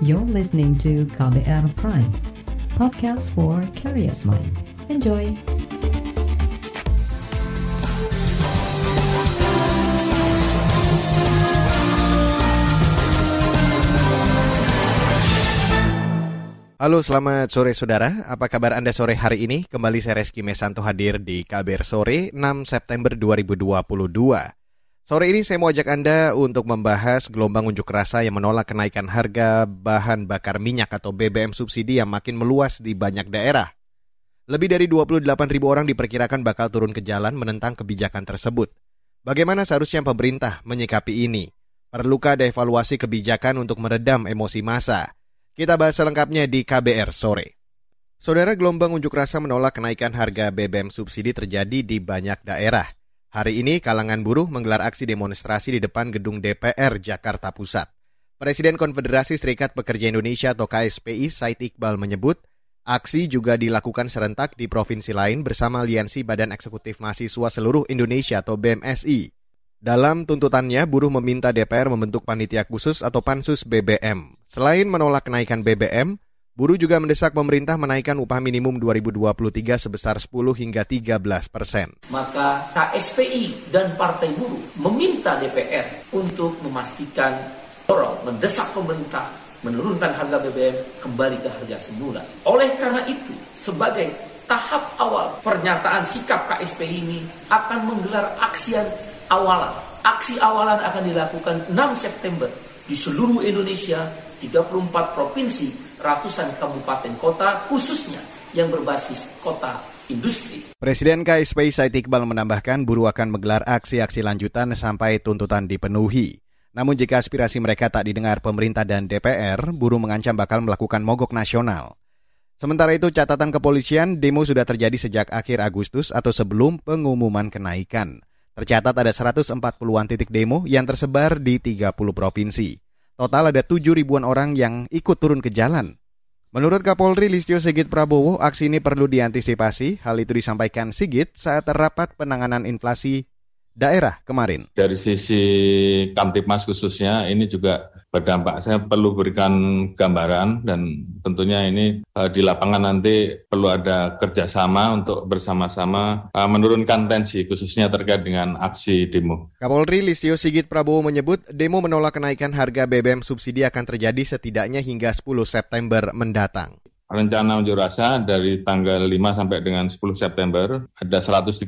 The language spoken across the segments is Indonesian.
You're listening to KBR Prime, podcast for curious mind. Enjoy! Halo, selamat sore saudara. Apa kabar Anda sore hari ini? Kembali saya Reski Mesanto hadir di KBR Sore 6 September 2022. Sore ini saya mau ajak Anda untuk membahas gelombang unjuk rasa yang menolak kenaikan harga bahan bakar minyak atau BBM subsidi yang makin meluas di banyak daerah. Lebih dari 28 ribu orang diperkirakan bakal turun ke jalan menentang kebijakan tersebut. Bagaimana seharusnya pemerintah menyikapi ini? Perlukah ada evaluasi kebijakan untuk meredam emosi massa? Kita bahas selengkapnya di KBR sore. Saudara gelombang unjuk rasa menolak kenaikan harga BBM subsidi terjadi di banyak daerah. Hari ini kalangan buruh menggelar aksi demonstrasi di depan gedung DPR Jakarta Pusat. Presiden Konfederasi Serikat Pekerja Indonesia atau KSPI Said Iqbal menyebut aksi juga dilakukan serentak di provinsi lain bersama Aliansi Badan Eksekutif Mahasiswa Seluruh Indonesia atau BMSI. Dalam tuntutannya, buruh meminta DPR membentuk panitia khusus atau pansus BBM. Selain menolak kenaikan BBM, buruh juga mendesak pemerintah menaikkan upah minimum 2023 sebesar 10 hingga 13 persen. Maka KSPI dan Partai Buruh meminta DPR untuk memastikan dorong, mendesak pemerintah menurunkan harga BBM kembali ke harga semula. Oleh karena itu, sebagai tahap awal pernyataan sikap KSPI ini akan menggelar aksian awalan. Aksi awalan akan dilakukan 6 September di seluruh Indonesia, 34 provinsi, ratusan kabupaten kota, khususnya yang berbasis kota industri. Presiden KSPI Said Iqbal menambahkan buruh akan menggelar aksi-aksi lanjutan sampai tuntutan dipenuhi. Namun jika aspirasi mereka tak didengar pemerintah dan DPR, buruh mengancam bakal melakukan mogok nasional. Sementara itu catatan kepolisian, demo sudah terjadi sejak akhir Agustus atau sebelum pengumuman kenaikan. Tercatat ada 140-an titik demo yang tersebar di 30 provinsi. Total ada 7 ribuan orang yang ikut turun ke jalan. Menurut Kapolri Listio Sigit Prabowo, aksi ini perlu diantisipasi. Hal itu disampaikan Sigit saat rapat penanganan inflasi daerah kemarin. Dari sisi Kamtipmas khususnya ini juga berdampak. Saya perlu berikan gambaran dan tentunya ini uh, di lapangan nanti perlu ada kerjasama untuk bersama-sama uh, menurunkan tensi khususnya terkait dengan aksi demo. Kapolri Listio Sigit Prabowo menyebut demo menolak kenaikan harga BBM subsidi akan terjadi setidaknya hingga 10 September mendatang rencana unjuk rasa dari tanggal 5 sampai dengan 10 September ada 131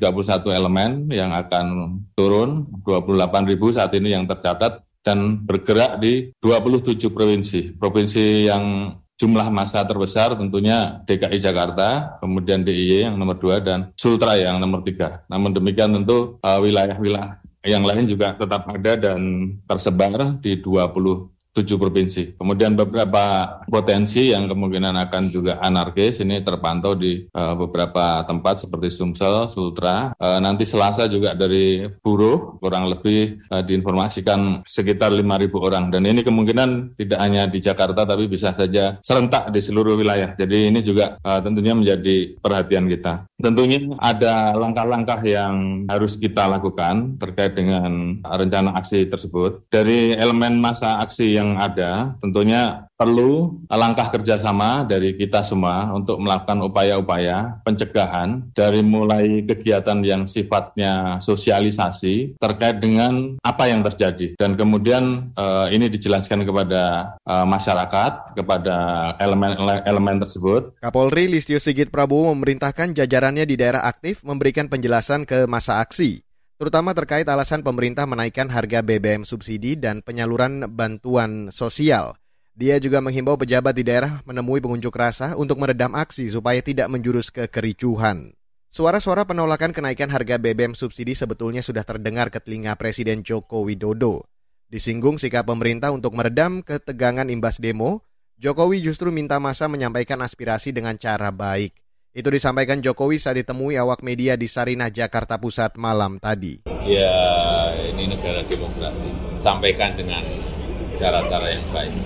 elemen yang akan turun 28 ribu saat ini yang tercatat dan bergerak di 27 provinsi. Provinsi yang jumlah masa terbesar tentunya DKI Jakarta, kemudian DIY yang nomor 2 dan Sultra yang nomor 3. Namun demikian tentu uh, wilayah-wilayah yang lain juga tetap ada dan tersebar di 20 tujuh provinsi. Kemudian beberapa potensi yang kemungkinan akan juga anarkis ini terpantau di uh, beberapa tempat seperti Sumsel, Sultra. Uh, nanti Selasa juga dari buruh kurang lebih uh, diinformasikan sekitar 5.000 orang. Dan ini kemungkinan tidak hanya di Jakarta tapi bisa saja serentak di seluruh wilayah. Jadi ini juga uh, tentunya menjadi perhatian kita. Tentunya ada langkah-langkah yang harus kita lakukan terkait dengan rencana aksi tersebut. Dari elemen masa aksi yang ada, tentunya perlu langkah kerjasama dari kita semua untuk melakukan upaya-upaya pencegahan dari mulai kegiatan yang sifatnya sosialisasi terkait dengan apa yang terjadi. Dan kemudian uh, ini dijelaskan kepada uh, masyarakat kepada elemen-elemen tersebut. Kapolri Listio Sigit Prabowo memerintahkan jajarannya di daerah aktif memberikan penjelasan ke masa aksi terutama terkait alasan pemerintah menaikkan harga BBM subsidi dan penyaluran bantuan sosial. Dia juga menghimbau pejabat di daerah menemui pengunjuk rasa untuk meredam aksi supaya tidak menjurus ke kericuhan. Suara-suara penolakan kenaikan harga BBM subsidi sebetulnya sudah terdengar ke telinga Presiden Joko Widodo. Disinggung sikap pemerintah untuk meredam ketegangan imbas demo, Jokowi justru minta masa menyampaikan aspirasi dengan cara baik. Itu disampaikan Jokowi saat ditemui awak media di Sarinah, Jakarta Pusat malam tadi. Ya, ini negara demokrasi. Sampaikan dengan cara-cara yang baik.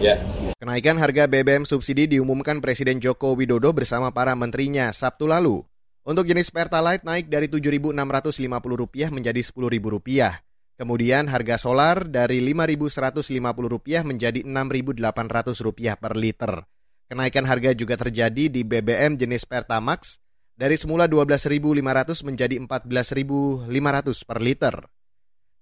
Ya. Kenaikan harga BBM subsidi diumumkan Presiden Joko Widodo bersama para menterinya Sabtu lalu. Untuk jenis Pertalite naik dari Rp7.650 menjadi Rp10.000. Kemudian harga solar dari Rp5.150 menjadi Rp6.800 per liter. Kenaikan harga juga terjadi di BBM jenis Pertamax dari semula Rp12.500 menjadi Rp14.500 per liter.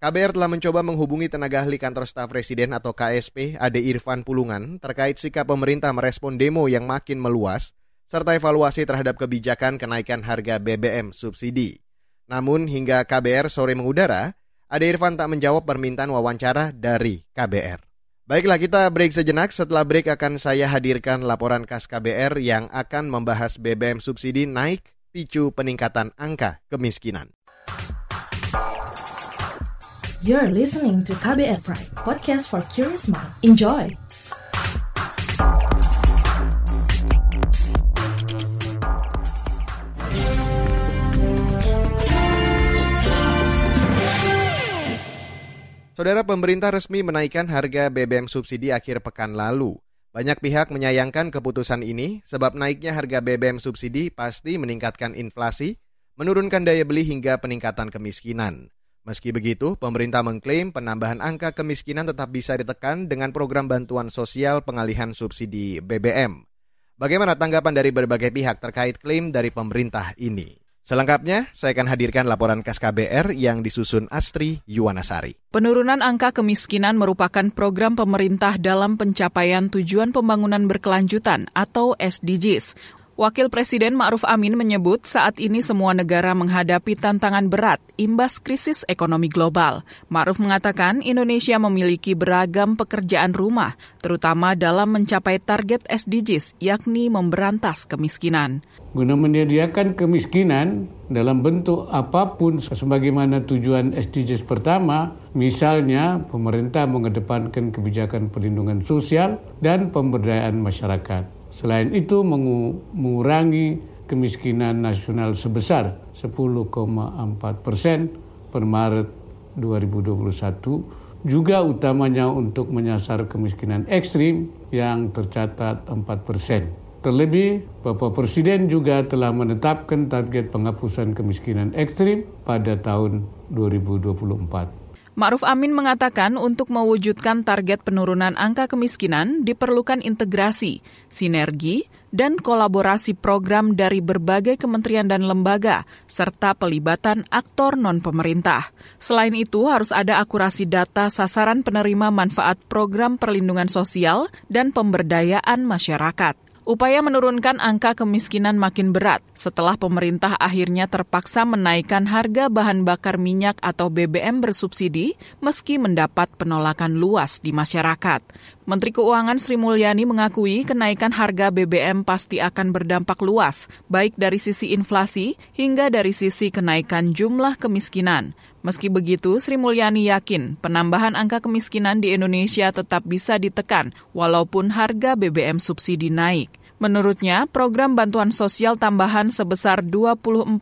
KBR telah mencoba menghubungi tenaga ahli kantor staf presiden atau KSP Ade Irfan Pulungan terkait sikap pemerintah merespon demo yang makin meluas serta evaluasi terhadap kebijakan kenaikan harga BBM subsidi. Namun hingga KBR sore mengudara, Ade Irfan tak menjawab permintaan wawancara dari KBR. Baiklah kita break sejenak, setelah break akan saya hadirkan laporan khas KBR yang akan membahas BBM subsidi naik picu peningkatan angka kemiskinan. You're listening to KBR Pride, podcast for curious mind. Enjoy! Saudara pemerintah resmi menaikkan harga BBM subsidi akhir pekan lalu. Banyak pihak menyayangkan keputusan ini sebab naiknya harga BBM subsidi pasti meningkatkan inflasi, menurunkan daya beli hingga peningkatan kemiskinan. Meski begitu, pemerintah mengklaim penambahan angka kemiskinan tetap bisa ditekan dengan program bantuan sosial pengalihan subsidi BBM. Bagaimana tanggapan dari berbagai pihak terkait klaim dari pemerintah ini? Selengkapnya, saya akan hadirkan laporan khas KBR yang disusun Astri Yuwanasari. Penurunan angka kemiskinan merupakan program pemerintah dalam pencapaian tujuan pembangunan berkelanjutan atau SDGs. Wakil Presiden Ma'ruf Amin menyebut saat ini semua negara menghadapi tantangan berat imbas krisis ekonomi global. Ma'ruf mengatakan Indonesia memiliki beragam pekerjaan rumah, terutama dalam mencapai target SDGs, yakni memberantas kemiskinan. Guna menyediakan kemiskinan dalam bentuk apa pun sebagaimana tujuan SDGs pertama, misalnya pemerintah mengedepankan kebijakan perlindungan sosial dan pemberdayaan masyarakat. Selain itu mengurangi kemiskinan nasional sebesar 10,4 persen per Maret 2021 juga utamanya untuk menyasar kemiskinan ekstrim yang tercatat 4 persen. Terlebih, Bapak Presiden juga telah menetapkan target penghapusan kemiskinan ekstrim pada tahun 2024. Ma'ruf Amin mengatakan untuk mewujudkan target penurunan angka kemiskinan diperlukan integrasi, sinergi, dan kolaborasi program dari berbagai kementerian dan lembaga, serta pelibatan aktor non-pemerintah. Selain itu, harus ada akurasi data sasaran penerima manfaat program perlindungan sosial dan pemberdayaan masyarakat. Upaya menurunkan angka kemiskinan makin berat setelah pemerintah akhirnya terpaksa menaikkan harga bahan bakar minyak atau BBM bersubsidi meski mendapat penolakan luas di masyarakat. Menteri Keuangan Sri Mulyani mengakui kenaikan harga BBM pasti akan berdampak luas, baik dari sisi inflasi hingga dari sisi kenaikan jumlah kemiskinan. Meski begitu, Sri Mulyani yakin penambahan angka kemiskinan di Indonesia tetap bisa ditekan walaupun harga BBM subsidi naik. Menurutnya, program bantuan sosial tambahan sebesar 24,17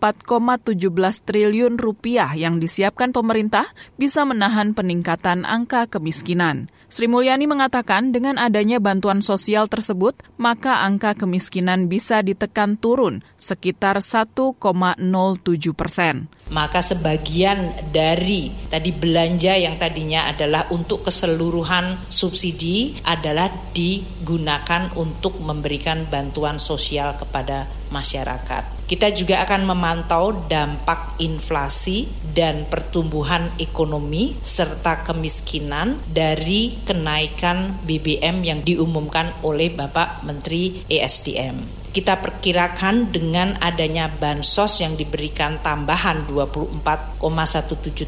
triliun rupiah yang disiapkan pemerintah bisa menahan peningkatan angka kemiskinan. Sri Mulyani mengatakan dengan adanya bantuan sosial tersebut, maka angka kemiskinan bisa ditekan turun sekitar 1,07 persen. Maka sebagian dari tadi belanja yang tadinya adalah untuk keseluruhan subsidi adalah digunakan untuk memberikan bantuan sosial kepada masyarakat. Kita juga akan memantau dampak inflasi dan pertumbuhan ekonomi serta kemiskinan dari kenaikan BBM yang diumumkan oleh Bapak Menteri ESDM kita perkirakan dengan adanya bansos yang diberikan tambahan 24,17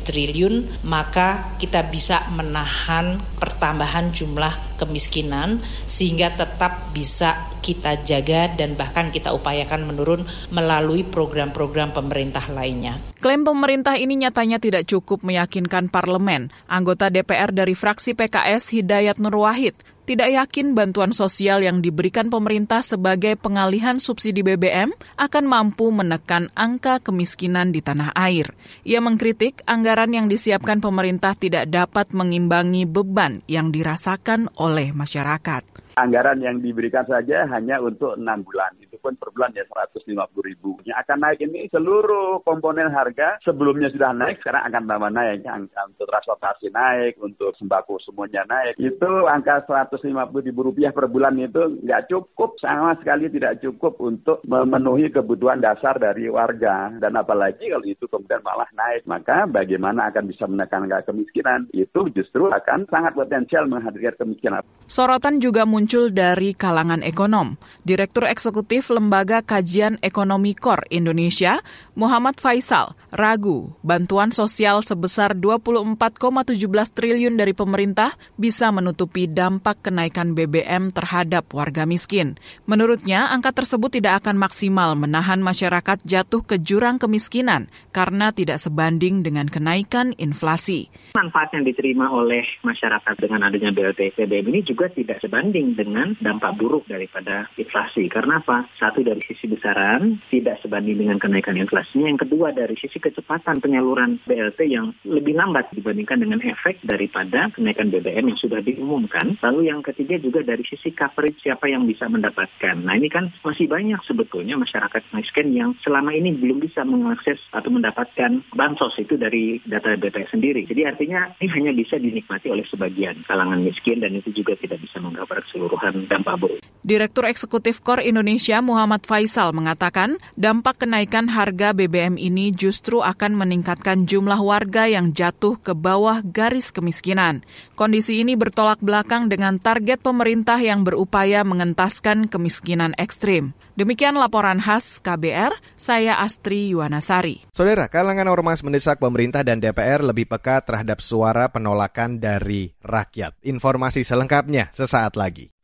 triliun maka kita bisa menahan pertambahan jumlah kemiskinan sehingga tetap bisa kita jaga dan bahkan kita upayakan menurun melalui program-program pemerintah lainnya. Klaim pemerintah ini nyatanya tidak cukup meyakinkan parlemen. Anggota DPR dari fraksi PKS Hidayat Nur Wahid tidak yakin bantuan sosial yang diberikan pemerintah sebagai pengalihan subsidi BBM akan mampu menekan angka kemiskinan di tanah air. Ia mengkritik anggaran yang disiapkan pemerintah tidak dapat mengimbangi beban yang dirasakan oleh masyarakat. Anggaran yang diberikan saja hanya untuk enam bulan. Itu pun per bulan ya 150 ribu. Yang akan naik ini seluruh komponen harga sebelumnya sudah naik, sekarang akan tambah naik. Untuk transportasi naik, untuk sembako semuanya naik. Itu angka 150 ribu rupiah per bulan itu nggak cukup, sama sekali tidak cukup untuk memenuhi kebutuhan dasar dari warga. Dan apalagi kalau itu kemudian malah naik, maka bagaimana akan bisa menekan angka kemiskinan? Itu justru akan sangat potensial menghadirkan kemiskinan. Sorotan juga muncul dari kalangan ekonom. Direktur Eksekutif Lembaga Kajian Ekonomi KOR Indonesia, Muhammad Faisal, ragu bantuan sosial sebesar 24,17 triliun dari pemerintah bisa menutupi dampak kenaikan BBM terhadap warga miskin. Menurutnya, angka tersebut tidak akan maksimal menahan masyarakat jatuh ke jurang kemiskinan karena tidak sebanding dengan kenaikan inflasi. Manfaat yang diterima oleh masyarakat dengan adanya BLT BBM ini juga tidak sebanding dengan dampak buruk daripada inflasi. Karena apa? Satu dari sisi besaran tidak sebanding dengan kenaikan inflasinya. Yang kedua dari sisi kecepatan penyaluran BLT yang lebih lambat dibandingkan dengan efek daripada kenaikan BBM yang sudah diumumkan. Lalu yang ketiga juga dari sisi coverage siapa yang bisa mendapatkan. Nah ini kan masih banyak sebetulnya masyarakat miskin yang selama ini belum bisa mengakses atau mendapatkan bansos itu dari data BPS sendiri. Jadi artinya ini hanya bisa dinikmati oleh sebagian kalangan miskin dan itu juga tidak bisa menggambar keseluruhan dampak buruk. Direktur Eksekutif KOR Indonesia Muhammad Faisal mengatakan dampak kenaikan harga BBM ini justru akan meningkatkan jumlah warga yang jatuh ke bawah garis kemiskinan. Kondisi ini bertolak belakang dengan target pemerintah yang berupaya mengentaskan kemiskinan ekstrim. Demikian laporan khas KBR, saya Astri Yuwanasari. Saudara, kalangan ormas mendesak pemerintah dan DPR lebih peka terhadap suara penolakan dari rakyat. Informasi selengkapnya sesaat lagi.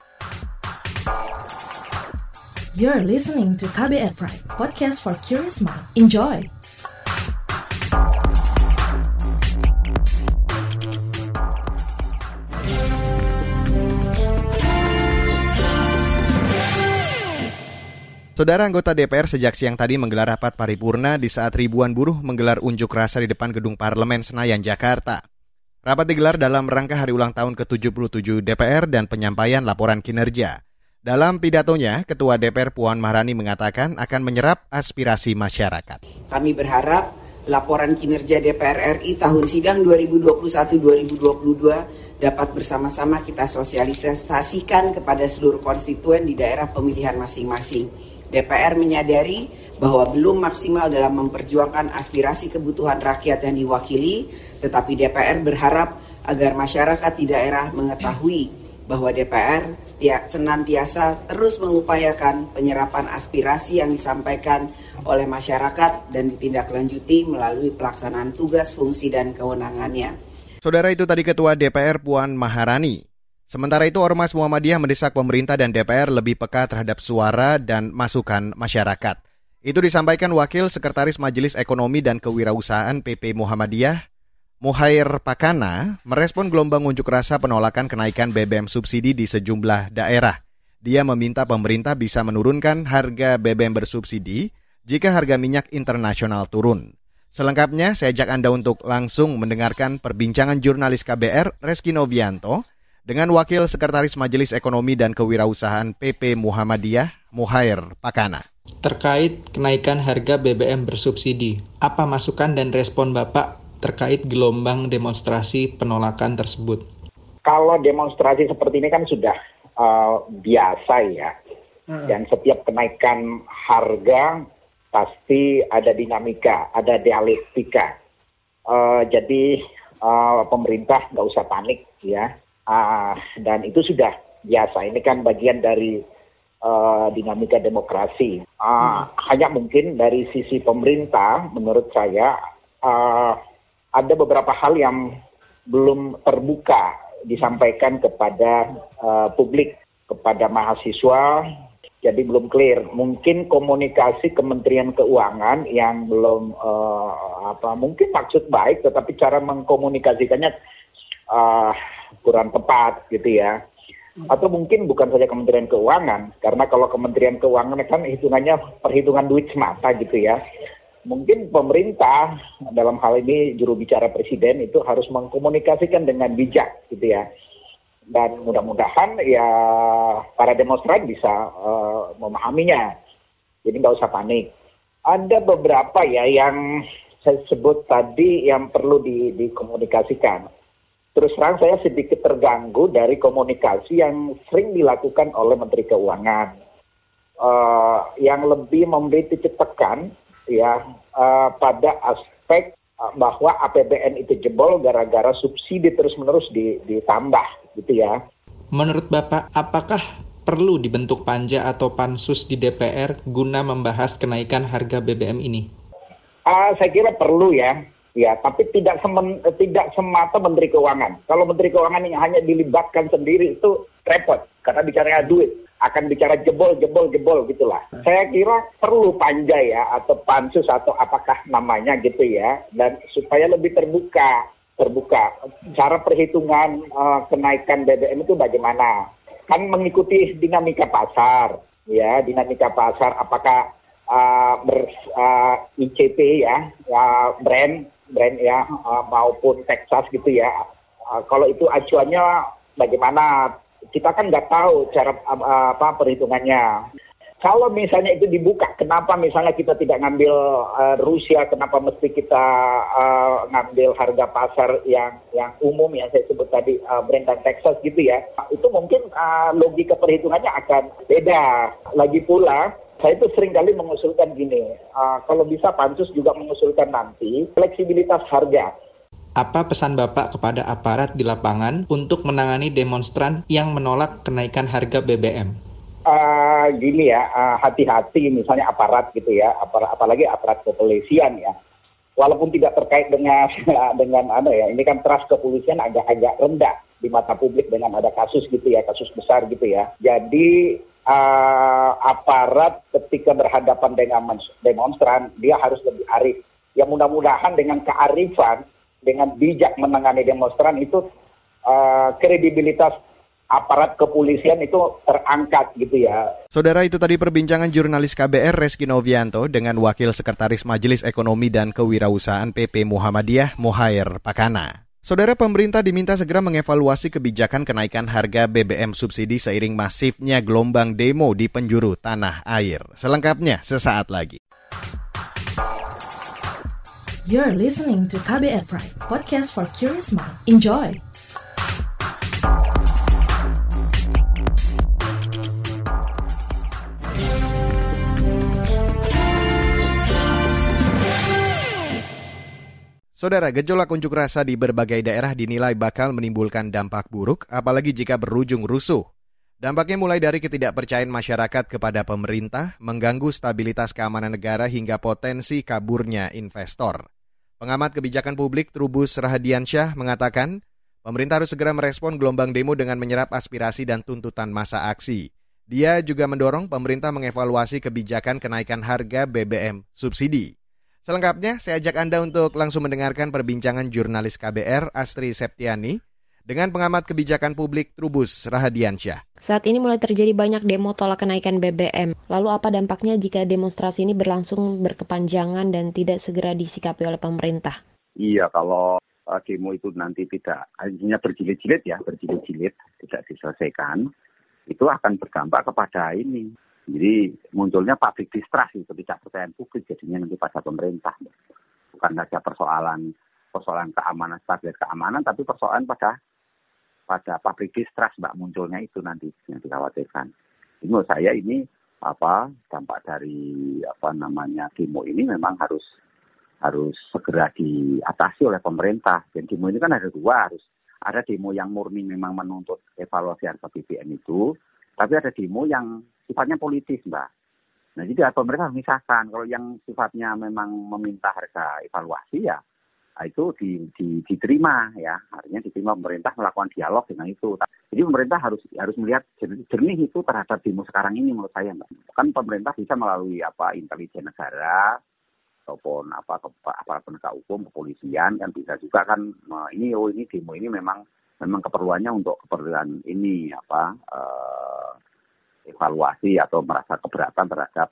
You're listening to KBR Pride, podcast for curious mind. Enjoy! Saudara anggota DPR sejak siang tadi menggelar rapat paripurna di saat ribuan buruh menggelar unjuk rasa di depan gedung parlemen Senayan, Jakarta. Rapat digelar dalam rangka hari ulang tahun ke-77 DPR dan penyampaian laporan kinerja. Dalam pidatonya, Ketua DPR Puan Maharani mengatakan akan menyerap aspirasi masyarakat. Kami berharap laporan kinerja DPR RI tahun sidang 2021-2022 dapat bersama-sama kita sosialisasikan kepada seluruh konstituen di daerah pemilihan masing-masing DPR menyadari bahwa belum maksimal dalam memperjuangkan aspirasi kebutuhan rakyat yang diwakili, tetapi DPR berharap agar masyarakat di daerah mengetahui bahwa DPR senantiasa terus mengupayakan penyerapan aspirasi yang disampaikan oleh masyarakat dan ditindaklanjuti melalui pelaksanaan tugas, fungsi, dan kewenangannya. Saudara itu tadi Ketua DPR Puan Maharani. Sementara itu Ormas Muhammadiyah mendesak pemerintah dan DPR lebih peka terhadap suara dan masukan masyarakat. Itu disampaikan Wakil Sekretaris Majelis Ekonomi dan Kewirausahaan PP Muhammadiyah, Muhair Pakana, merespon gelombang unjuk rasa penolakan kenaikan BBM subsidi di sejumlah daerah. Dia meminta pemerintah bisa menurunkan harga BBM bersubsidi jika harga minyak internasional turun. Selengkapnya, saya ajak Anda untuk langsung mendengarkan perbincangan jurnalis KBR Reski Novianto dengan Wakil Sekretaris Majelis Ekonomi dan Kewirausahaan PP Muhammadiyah, Muhair Pakana. Terkait kenaikan harga BBM bersubsidi, apa masukan dan respon Bapak terkait gelombang demonstrasi penolakan tersebut? Kalau demonstrasi seperti ini kan sudah uh, biasa ya, hmm. dan setiap kenaikan harga pasti ada dinamika, ada dialektika. Uh, jadi uh, pemerintah nggak usah panik ya, Uh, dan itu sudah biasa. Ini kan bagian dari uh, dinamika demokrasi. Uh, hmm. Hanya mungkin dari sisi pemerintah, menurut saya uh, ada beberapa hal yang belum terbuka disampaikan kepada uh, publik, kepada mahasiswa. Jadi belum clear. Mungkin komunikasi Kementerian Keuangan yang belum uh, apa mungkin maksud baik, tetapi cara mengkomunikasikannya uh, kurang tepat gitu ya. Atau mungkin bukan saja Kementerian Keuangan, karena kalau Kementerian Keuangan kan hitungannya perhitungan duit semata gitu ya. Mungkin pemerintah dalam hal ini juru bicara presiden itu harus mengkomunikasikan dengan bijak gitu ya. dan mudah-mudahan ya para demonstran bisa uh, memahaminya. Jadi nggak usah panik. Ada beberapa ya yang saya sebut tadi yang perlu di, dikomunikasikan. Terus terang saya sedikit terganggu dari komunikasi yang sering dilakukan oleh Menteri Keuangan, uh, yang lebih memberi titik tekan ya uh, pada aspek uh, bahwa APBN itu jebol gara-gara subsidi terus-menerus ditambah gitu ya. Menurut Bapak, apakah perlu dibentuk panja atau pansus di DPR guna membahas kenaikan harga BBM ini? Uh, saya kira perlu ya, ya. Tapi tidak semen, tidak semata Menteri Keuangan. Kalau Menteri Keuangan yang hanya dilibatkan sendiri itu repot karena bicaranya duit akan bicara jebol jebol jebol gitulah. Saya kira perlu panja ya atau pansus atau apakah namanya gitu ya dan supaya lebih terbuka terbuka cara perhitungan uh, kenaikan BBM itu bagaimana kan mengikuti dinamika pasar ya dinamika pasar apakah uh, ber uh, ICT ya uh, brand brand ya uh, maupun Texas gitu ya uh, kalau itu acuannya bagaimana kita kan nggak tahu cara uh, apa perhitungannya kalau misalnya itu dibuka, kenapa misalnya kita tidak ngambil uh, Rusia, kenapa mesti kita uh, ngambil harga pasar yang yang umum yang saya sebut tadi uh, Brent dan Texas gitu ya? Itu mungkin uh, logika perhitungannya akan beda. Lagi pula saya itu sering kali mengusulkan gini, uh, kalau bisa pansus juga mengusulkan nanti fleksibilitas harga. Apa pesan Bapak kepada aparat di lapangan untuk menangani demonstran yang menolak kenaikan harga BBM? uh, gini ya, uh, hati-hati misalnya aparat gitu ya, apar, apalagi aparat kepolisian ya. Walaupun tidak terkait dengan dengan apa ya, ini kan trust kepolisian agak-agak rendah di mata publik dengan ada kasus gitu ya, kasus besar gitu ya. Jadi uh, aparat ketika berhadapan dengan demonstran dia harus lebih arif. Ya mudah-mudahan dengan kearifan, dengan bijak menangani demonstran itu uh, kredibilitas aparat kepolisian itu terangkat gitu ya. Saudara itu tadi perbincangan jurnalis KBR Reski Novianto dengan Wakil Sekretaris Majelis Ekonomi dan Kewirausahaan PP Muhammadiyah Mohair Pakana. Saudara pemerintah diminta segera mengevaluasi kebijakan kenaikan harga BBM subsidi seiring masifnya gelombang demo di penjuru tanah air. Selengkapnya sesaat lagi. You're listening to KBR Pride, podcast for curious mind. Enjoy! Saudara, gejolak unjuk rasa di berbagai daerah dinilai bakal menimbulkan dampak buruk, apalagi jika berujung rusuh. Dampaknya mulai dari ketidakpercayaan masyarakat kepada pemerintah, mengganggu stabilitas keamanan negara hingga potensi kaburnya investor. Pengamat kebijakan publik Trubus Rahadiansyah mengatakan, pemerintah harus segera merespon gelombang demo dengan menyerap aspirasi dan tuntutan masa aksi. Dia juga mendorong pemerintah mengevaluasi kebijakan kenaikan harga BBM subsidi. Selengkapnya, saya ajak Anda untuk langsung mendengarkan perbincangan jurnalis KBR Astri Septiani dengan pengamat kebijakan publik Trubus Rahadiansyah. Saat ini mulai terjadi banyak demo tolak kenaikan BBM. Lalu apa dampaknya jika demonstrasi ini berlangsung berkepanjangan dan tidak segera disikapi oleh pemerintah? Iya, kalau uh, demo itu nanti tidak hanya berjilid-jilid ya, berjilid-jilid tidak diselesaikan, itu akan berdampak kepada ini jadi munculnya public distrust itu percayaan publik jadinya nanti pada pemerintah. Bukan saja persoalan persoalan keamanan, stabilitas keamanan, tapi persoalan pada pada public distrust mbak munculnya itu nanti yang dikhawatirkan. Ini menurut saya ini apa dampak dari apa namanya demo ini memang harus harus segera diatasi oleh pemerintah. Dan demo ini kan ada dua, harus ada demo yang murni memang menuntut evaluasi harga BBM itu, tapi ada demo yang sifatnya politis, Mbak. Nah, jadi pemerintah memisahkan. Kalau yang sifatnya memang meminta harga evaluasi ya, nah itu di, di, diterima ya. Artinya diterima pemerintah melakukan dialog dengan itu. Jadi pemerintah harus harus melihat jernih itu terhadap demo sekarang ini menurut saya, Mbak. Kan pemerintah bisa melalui apa intelijen negara ataupun apa apa penegak hukum kepolisian kan bisa juga kan ini oh ini demo ini memang memang keperluannya untuk keperluan ini apa uh, evaluasi atau merasa keberatan terhadap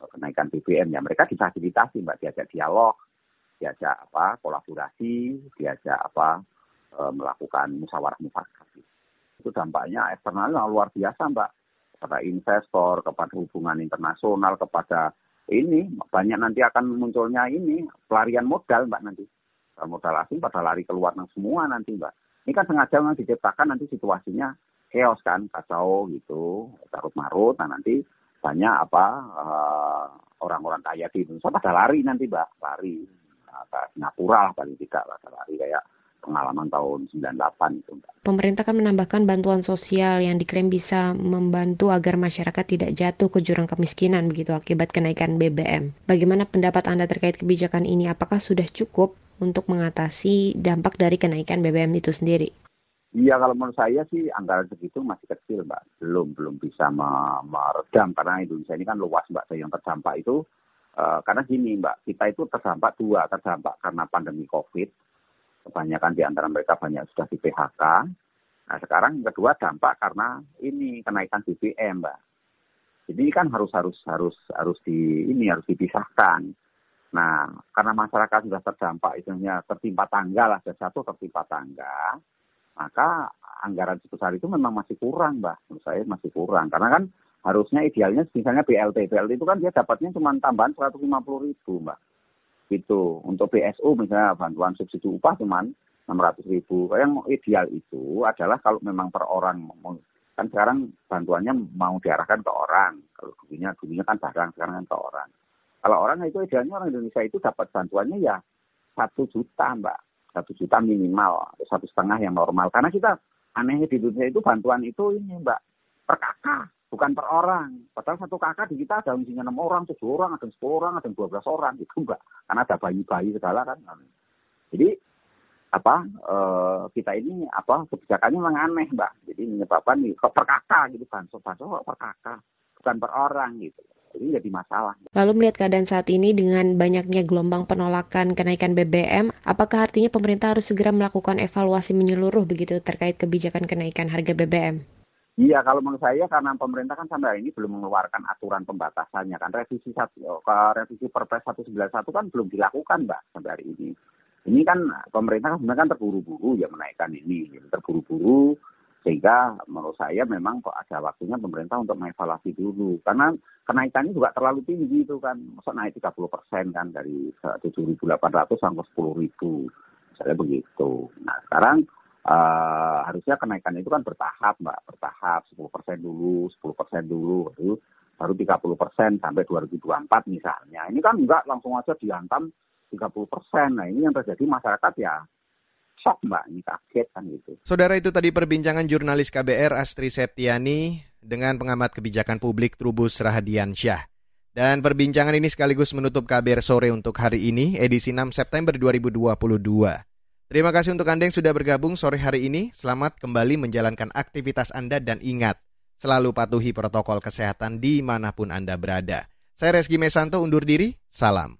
eh, kenaikan BBM ya mereka difasilitasi mbak diajak dialog diajak apa kolaborasi diajak apa e, melakukan musyawarah mufakat Itu dampaknya eksternalnya luar biasa Mbak. Kepada investor, kepada hubungan internasional, kepada ini banyak nanti akan munculnya ini pelarian modal Mbak nanti. Modal asing pada lari keluar semua nanti Mbak. Ini kan sengaja memang diciptakan nanti situasinya chaos kan, kacau gitu, carut marut. Nah nanti banyak apa uh, orang-orang kaya di Indonesia pada lari nanti mbak, lari nah, ke Singapura lah paling tidak lah, lari kayak pengalaman tahun 98 itu. Mbak. Pemerintah kan menambahkan bantuan sosial yang diklaim bisa membantu agar masyarakat tidak jatuh ke jurang kemiskinan begitu akibat kenaikan BBM. Bagaimana pendapat Anda terkait kebijakan ini? Apakah sudah cukup untuk mengatasi dampak dari kenaikan BBM itu sendiri? Iya kalau menurut saya sih anggaran segitu masih kecil mbak, belum belum bisa meredam karena Indonesia ini kan luas mbak. Yang terdampak itu uh, karena gini mbak, kita itu terdampak dua, terdampak karena pandemi COVID, kebanyakan di antara mereka banyak sudah di PHK. Nah sekarang kedua dampak karena ini kenaikan BBM mbak. Jadi kan harus harus harus harus di ini harus dipisahkan. Nah karena masyarakat sudah terdampak istilahnya tertimpa tangga lah, satu tertimpa tangga maka anggaran sebesar itu memang masih kurang, Mbak. Menurut saya masih kurang. Karena kan harusnya idealnya misalnya BLT. BLT itu kan dia dapatnya cuma tambahan 150 ribu, Mbak. Gitu. Untuk BSU misalnya bantuan subsidi upah cuma 600 ribu. Yang ideal itu adalah kalau memang per orang. Kan sekarang bantuannya mau diarahkan ke orang. Kalau dulunya, dulunya kan barang, sekarang kan ke orang. Kalau orang itu idealnya orang Indonesia itu dapat bantuannya ya satu juta, Mbak satu juta minimal satu setengah yang normal. Karena kita anehnya di Indonesia itu bantuan itu ini mbak per kakak bukan per orang. Padahal satu kakak di kita ada misalnya enam orang tujuh orang ada sepuluh orang ada dua belas orang itu mbak. Karena ada bayi-bayi segala kan. Jadi apa eh, kita ini apa kebijakannya memang aneh mbak. Jadi menyebabkan per kakak gitu bansos bansos per kakak bukan per orang gitu jadi jadi masalah. Lalu melihat keadaan saat ini dengan banyaknya gelombang penolakan kenaikan BBM, apakah artinya pemerintah harus segera melakukan evaluasi menyeluruh begitu terkait kebijakan kenaikan harga BBM? Iya, kalau menurut saya karena pemerintah kan sampai hari ini belum mengeluarkan aturan pembatasannya kan revisi satu revisi Perpres 191 kan belum dilakukan, Mbak, sampai hari ini. Ini kan pemerintah kan sebenarnya kan terburu-buru ya menaikkan ini, terburu-buru sehingga menurut saya memang kok ada waktunya pemerintah untuk mengevaluasi dulu. Karena kenaikannya juga terlalu tinggi itu kan. Masa naik 30 persen kan dari 7.800 sampai 10.000. Misalnya begitu. Nah sekarang uh, harusnya kenaikan itu kan bertahap mbak. Bertahap 10 persen dulu, 10 persen dulu. Baru, baru 30 persen sampai 2024 misalnya. Ini kan enggak langsung aja dihantam 30 persen. Nah ini yang terjadi masyarakat ya shock mbak, ini kaget kan gitu. Saudara itu tadi perbincangan jurnalis KBR Astri Septiani dengan pengamat kebijakan publik Trubus Rahadiansyah. Dan perbincangan ini sekaligus menutup KBR sore untuk hari ini, edisi 6 September 2022. Terima kasih untuk Anda yang sudah bergabung sore hari ini. Selamat kembali menjalankan aktivitas Anda dan ingat, selalu patuhi protokol kesehatan di mana pun Anda berada. Saya Reski Mesanto undur diri, salam.